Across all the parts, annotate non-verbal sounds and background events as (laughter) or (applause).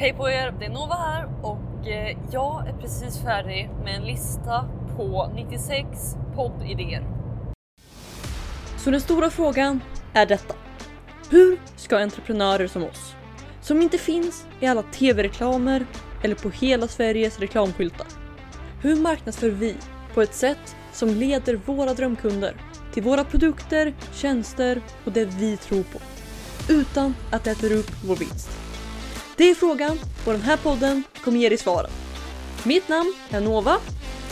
Hej på er, det är Nova här och eh, jag är precis färdig med en lista på 96 poddidéer. Så den stora frågan är detta. Hur ska entreprenörer som oss, som inte finns i alla tv-reklamer eller på hela Sveriges reklamskyltar. Hur marknadsför vi på ett sätt som leder våra drömkunder till våra produkter, tjänster och det vi tror på. Utan att det äter upp vår vinst. Det är frågan och den här podden kommer ge dig svaren. Mitt namn är Nova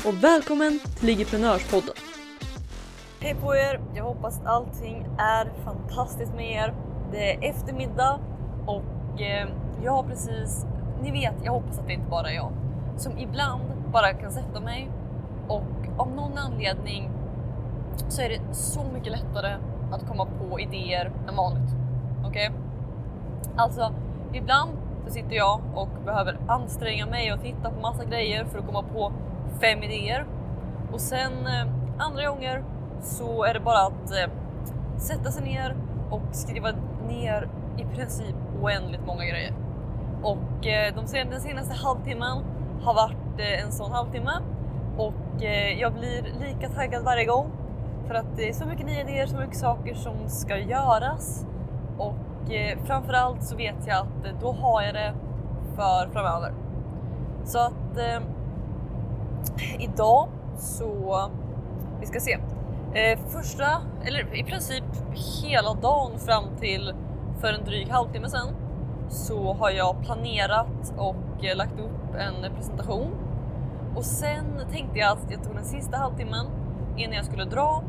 och välkommen till Ligiprenörspodden. Hej på er! Jag hoppas att allting är fantastiskt med er. Det är eftermiddag och eh, jag har precis, ni vet, jag hoppas att det inte bara är jag, som ibland bara kan sätta mig och av någon anledning så är det så mycket lättare att komma på idéer än vanligt. Okej? Okay? Alltså, ibland så sitter jag och behöver anstränga mig och titta på massa grejer för att komma på fem idéer. Och sen eh, andra gånger så är det bara att eh, sätta sig ner och skriva ner i princip oändligt många grejer. Och eh, de senaste, den senaste halvtimmen har varit en sån halvtimme och jag blir lika taggad varje gång för att det är så mycket nya idéer, så mycket saker som ska göras och eh, framförallt så vet jag att eh, då har jag det för framöver. Så att eh, idag så, vi ska se, eh, första, eller i princip hela dagen fram till för en dryg halvtimme sedan så har jag planerat och eh, lagt upp en presentation och sen tänkte jag att jag tog den sista halvtimmen innan jag skulle dra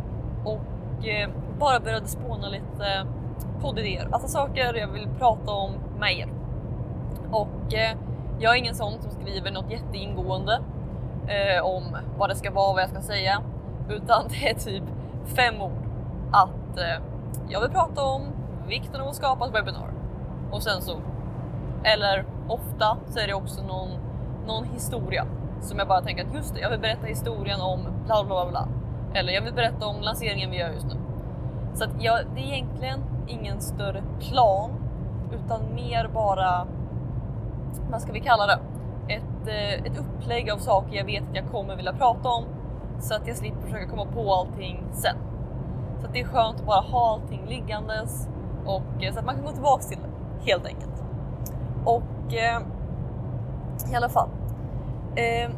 och eh, bara började spåna lite poddidéer, alltså saker jag vill prata om med er. Och eh, jag är ingen sån som skriver något jätteingående eh, om vad det ska vara, vad jag ska säga, utan (laughs) det är typ fem ord. Att eh, jag vill prata om vikten av att skapa ett webbinar och sen så, eller ofta så är det också någon, någon historia som jag bara tänker att just det, jag vill berätta historien om bla bla bla bla. Eller jag vill berätta om lanseringen vi gör just nu. Så att jag, det är egentligen ingen större plan utan mer bara, vad ska vi kalla det? Ett, eh, ett upplägg av saker jag vet att jag kommer vilja prata om så att jag slipper försöka komma på allting sen. Så att det är skönt att bara ha allting liggandes och eh, så att man kan gå tillbaks till det helt enkelt. Och eh, i alla fall. Eh,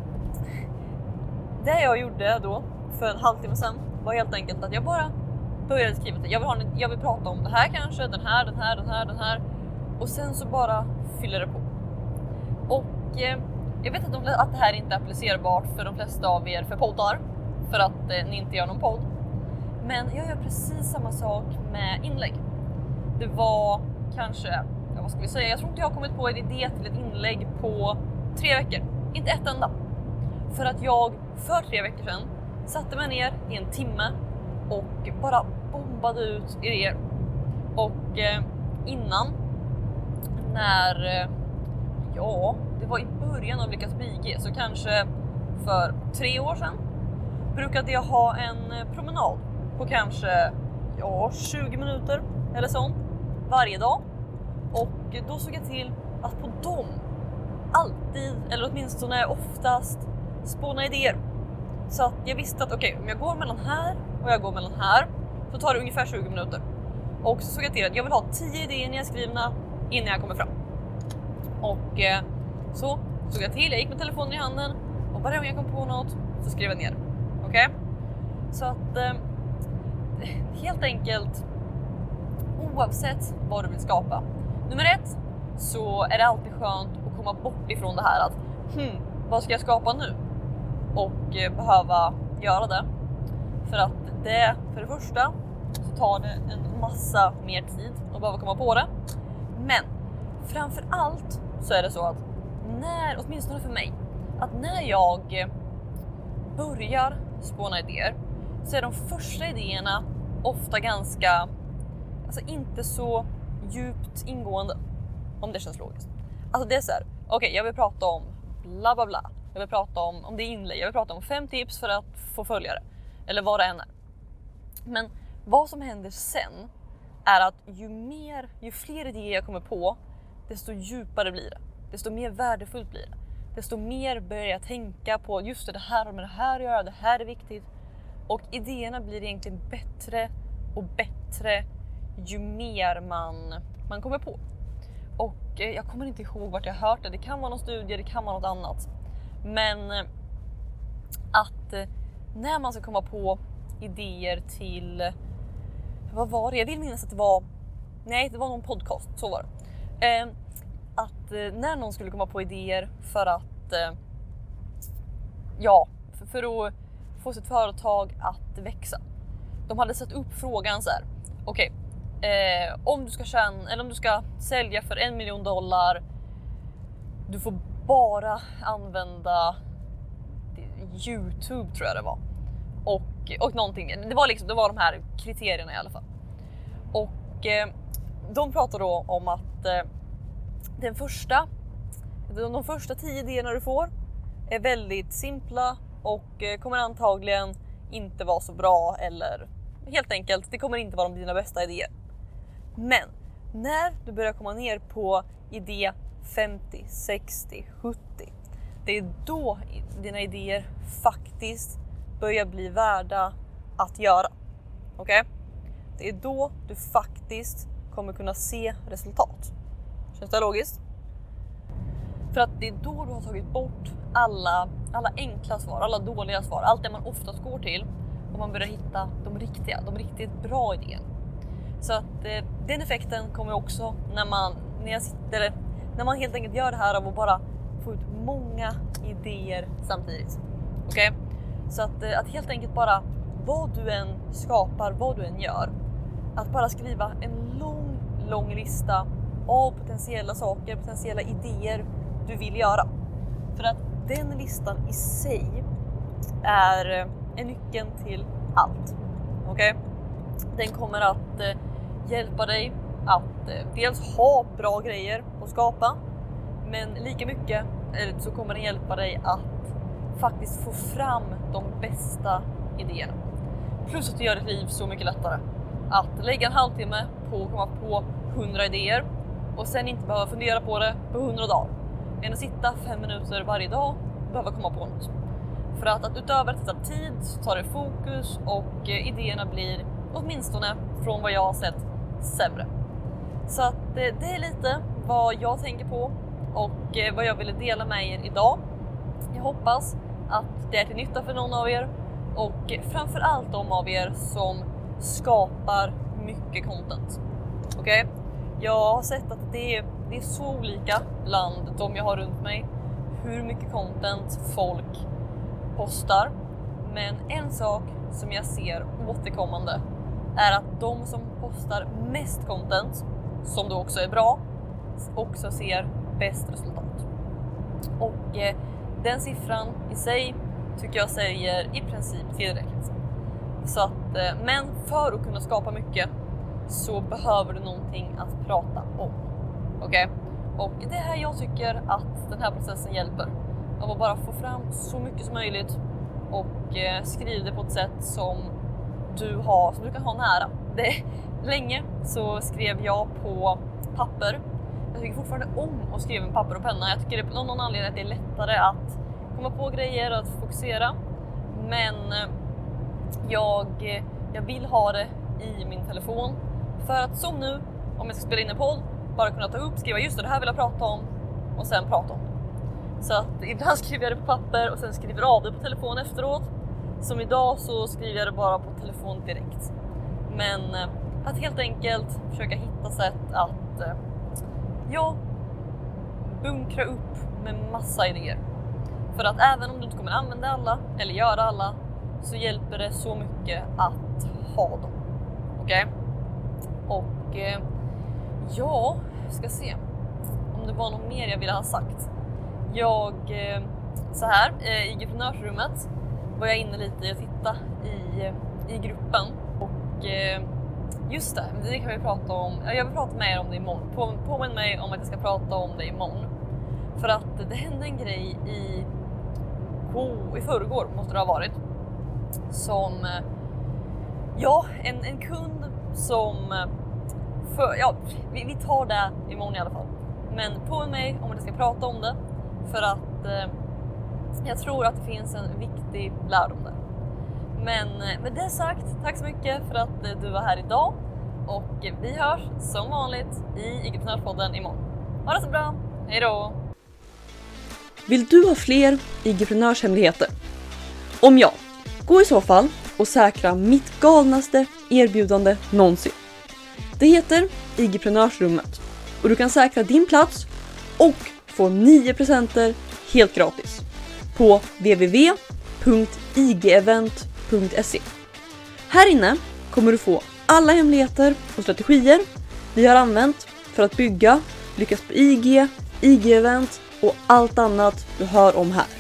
det jag gjorde då för en halvtimme sedan var helt enkelt att jag bara började skriva att jag vill, ha, jag vill prata om det här kanske, den här, den här, den här, den här och sen så bara fyller det på. Och eh, jag vet att, de, att det här inte är applicerbart för de flesta av er för poddar för att eh, ni inte gör någon podd. Men jag gör precis samma sak med inlägg. Det var kanske, ja, vad ska vi säga, jag tror inte jag har kommit på en idé till ett inlägg på tre veckor. Inte ett enda. För att jag för tre veckor sedan satte mig ner i en timme och bara bombade ut idéer. Och eh, innan, när, eh, ja, det var i början av Lyckas Bige, så kanske för tre år sedan brukade jag ha en eh, promenad på kanske ja, 20 minuter eller sånt varje dag. Och då såg jag till att på dem alltid, eller åtminstone oftast, spåna idéer. Så att jag visste att okej, okay, om jag går mellan här och jag går mellan här så tar det ungefär 20 minuter. Och så såg jag till att jag vill ha 10 idéer nedskrivna innan jag kommer fram. Och eh, så såg jag till, jag gick med telefonen i handen och varje gång jag kom på något så skrev jag ner. Okej? Okay? Så att eh, (laughs) helt enkelt oavsett vad du vill skapa. Nummer ett så är det alltid skönt att komma bort ifrån det här att hmm, vad ska jag skapa nu? Och eh, behöva göra det. För att det, för det första, så tar det en massa mer tid att behöva komma på det. Men framför allt så är det så att när, åtminstone för mig, att när jag börjar spåna idéer så är de första idéerna ofta ganska, alltså inte så djupt ingående. Om det känns logiskt. Alltså det är så här, okej okay, jag vill prata om bla bla bla. Jag vill prata om, om det är inlägg, jag vill prata om fem tips för att få följare. Eller vad det än är. Men vad som händer sen är att ju mer, ju fler idéer jag kommer på, desto djupare blir det. desto mer värdefullt blir det. Desto mer börjar jag tänka på just det, det här har med det här att göra, det här är viktigt. Och idéerna blir egentligen bättre och bättre ju mer man, man kommer på. Och eh, jag kommer inte ihåg vart jag hört det. Det kan vara någon studie, det kan vara något annat. Men eh, att eh, när man ska komma på idéer till, vad var det? Jag vill minnas att det var, nej det var någon podcast, så var det. Ehm, att eh, när någon skulle komma på idéer för att, eh, ja, för att få sitt företag att växa. De hade satt upp frågan så här. Okej, okay, eh, om du ska tjäna eller om du ska sälja för en miljon dollar. Du får bara använda Youtube tror jag det var och och någonting. Det var liksom. Det var de här kriterierna i alla fall. Och eh, de pratar då om att eh, den första. De, de första tio idéerna du får är väldigt simpla och eh, kommer antagligen inte vara så bra eller helt enkelt, det kommer inte vara dina bästa idéer. Men när du börjar komma ner på idé 50, 60, 70. Det är då dina idéer faktiskt börjar bli värda att göra. Okej? Okay? Det är då du faktiskt kommer kunna se resultat. Känns det logiskt? För att det är då du har tagit bort alla, alla enkla svar, alla dåliga svar, allt det man oftast går till och man börjar hitta de riktiga, de riktigt bra idéerna. Så att eh, den effekten kommer också när man, när jag sitter, när man helt enkelt gör det här av att bara få ut många idéer samtidigt. Okej? Okay? Så att, eh, att helt enkelt bara vad du än skapar, vad du än gör, att bara skriva en lång, lång lista av potentiella saker, potentiella idéer du vill göra. För att den listan i sig är, eh, är nyckeln till allt. Okej? Okay? Den kommer att eh, hjälpa dig att eh, dels ha bra grejer att skapa, men lika mycket eh, så kommer den hjälpa dig att faktiskt få fram de bästa idéerna. Plus att det gör ditt liv så mycket lättare. Att lägga en halvtimme på att komma på 100 idéer och sen inte behöva fundera på det på 100 dagar än att sitta fem minuter varje dag och behöva komma på något. För att, att utöver att det tar tid så tar det fokus och eh, idéerna blir åtminstone från vad jag har sett sämre. Så att eh, det är lite vad jag tänker på och eh, vad jag ville dela med er idag. Jag hoppas att det är till nytta för någon av er och framför allt de av er som skapar mycket content. Okej? Okay? Jag har sett att det är det är så olika bland de jag har runt mig hur mycket content folk postar. Men en sak som jag ser återkommande är att de som postar mest content, som då också är bra, också ser bäst resultat. Och eh, den siffran i sig tycker jag säger i princip tillräckligt. Så att, eh, men för att kunna skapa mycket så behöver du någonting att prata om. Okej? Okay? Och det är här jag tycker att den här processen hjälper. Av att bara få fram så mycket som möjligt och eh, skriva skriv det på ett sätt som du, har, som du kan ha nära. Det, länge så skrev jag på papper. Jag tycker fortfarande om att skriva med papper och penna. Jag tycker det på någon anledning att det är lättare att komma på grejer och att fokusera. Men eh, jag, eh, jag vill ha det i min telefon för att som nu, om jag ska spela in en podd bara kunna ta upp, skriva just det, det här vill jag prata om och sen prata om. Så att ibland (laughs) skriver jag det på papper och sen skriver av det på telefon efteråt. Som idag så skriver jag det bara på telefon direkt. Men eh, att helt enkelt försöka hitta sätt att eh, ja, bunkra upp med massa idéer. För att även om du inte kommer använda alla eller göra alla så hjälper det så mycket att ha dem. Okej? Okay? Och eh, Ja, ska se om det var något mer jag ville ha sagt. Jag, eh, så här eh, i entreprenörsrummet var jag inne lite och titta i, eh, i gruppen och eh, just det, det kan vi prata om. Jag vill prata med er om det imorgon. På, påminn mig om att jag ska prata om det imorgon. För att det hände en grej i, oh, i förrgår måste det ha varit. Som, eh, ja, en, en kund som eh, för, ja, vi, vi tar det imorgon i alla fall. Men påminn mig om att jag ska prata om det för att eh, jag tror att det finns en viktig lärdom där. Men eh, med det sagt, tack så mycket för att eh, du var här idag och eh, vi hörs som vanligt i IG-podden imorgon. Ha det så bra, hejdå! Vill du ha fler IG-hemligheter? Om ja, gå i så fall och säkra mitt galnaste erbjudande någonsin. Det heter IG-prenörsrummet och du kan säkra din plats och få 9 presenter helt gratis på www.igevent.se. Här inne kommer du få alla hemligheter och strategier vi har använt för att bygga, lyckas på IG, IG-event och allt annat du hör om här.